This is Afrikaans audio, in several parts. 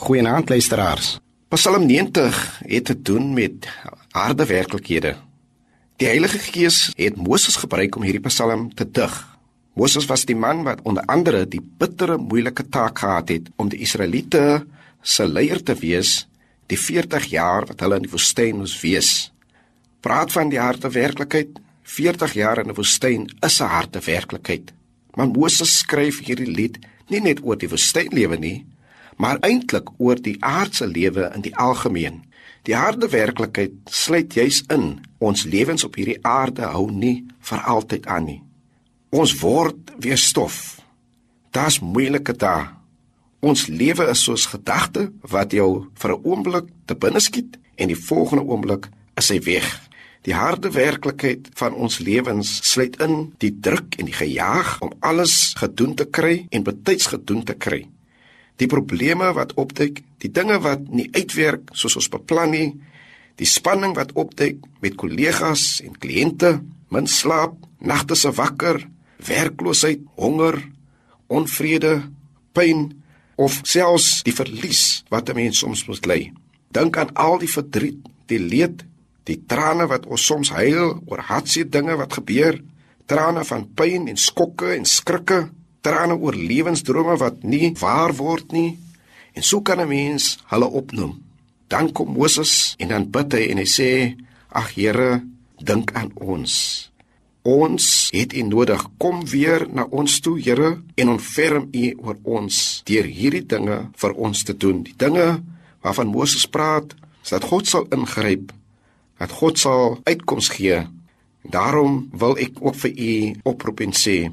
Goeienaand luisteraars. Psalm 90 het te doen met harde werklikhede. Die Heilige Gees het Moses gebruik om hierdie Psalm te dig. Moses was die man wat onder andere die bittere, moeilike taak gehad het om die Israeliete se leier te wees die 40 jaar wat hulle in die woestyn moes wees. Praat van die harde werklikheid. 40 jaar in die woestyn is 'n harde werklikheid. Maar Moses skryf hierdie lied nie net oor die woestynlewe nie, maar eintlik oor die aardse lewe in die algemeen. Die harde werklikheid sluit juis in ons lewens op hierdie aarde hou nie vir altyd aan nie. Ons word weer stof. Daar's moeilike dae. Ons lewe is soos gedagte wat jou vir 'n oomblik te binne skiet en die volgende oomblik is hy weg. Die harde werklikheid van ons lewens sluit in die druk en die gejaag om alles gedoen te kry en betyds gedoen te kry die probleme wat opduik, die dinge wat nie uitwerk soos ons beplan nie, die spanning wat opduik met kollegas en kliënte, min slaap, nagte se wakker, werkloosheid, honger, onvrede, pyn of selfs die verlies wat 'n mens soms moet ly. Dink aan al die verdriet, die leed, die trane wat ons soms huil oor hartseer dinge wat gebeur, trane van pyn en skokke en skrikke trane oor lewensdrome wat nie waar word nie. En so kan 'n mens hulle opnoem. Dan kom Moses en dan bid hy en hy sê: "Ag Here, dink aan ons. Ons het U nodig. Kom weer na ons toe, Here, en ontferm U oor ons deur hierdie dinge vir ons te doen. Die dinge waarvan Moses praat, sodat God sal ingryp, dat God sal uitkoms gee. Daarom wil ek ook vir U oproep en sê: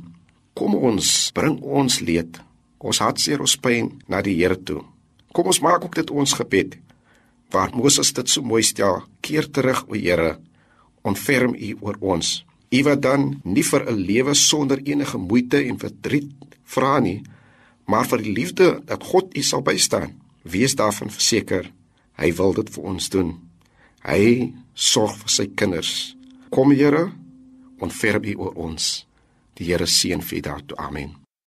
Kom ons bring ons leed, ons hartseer, ons pyn na die Here toe. Kom ons maak ook dit ons gebed. Waar Moses dit so mooi stel, keer terug o Here, ontferm U oor ons. U wat dan nie vir 'n lewe sonder enige moeite en verdriet vra nie, maar vir die liefde dat God U sal bystaan. Wees daarvan verseker, hy wil dit vir ons doen. Hy sorg vir sy kinders. Kom Here, ontferm U oor ons. Die Here seën vir daartoe. Amen.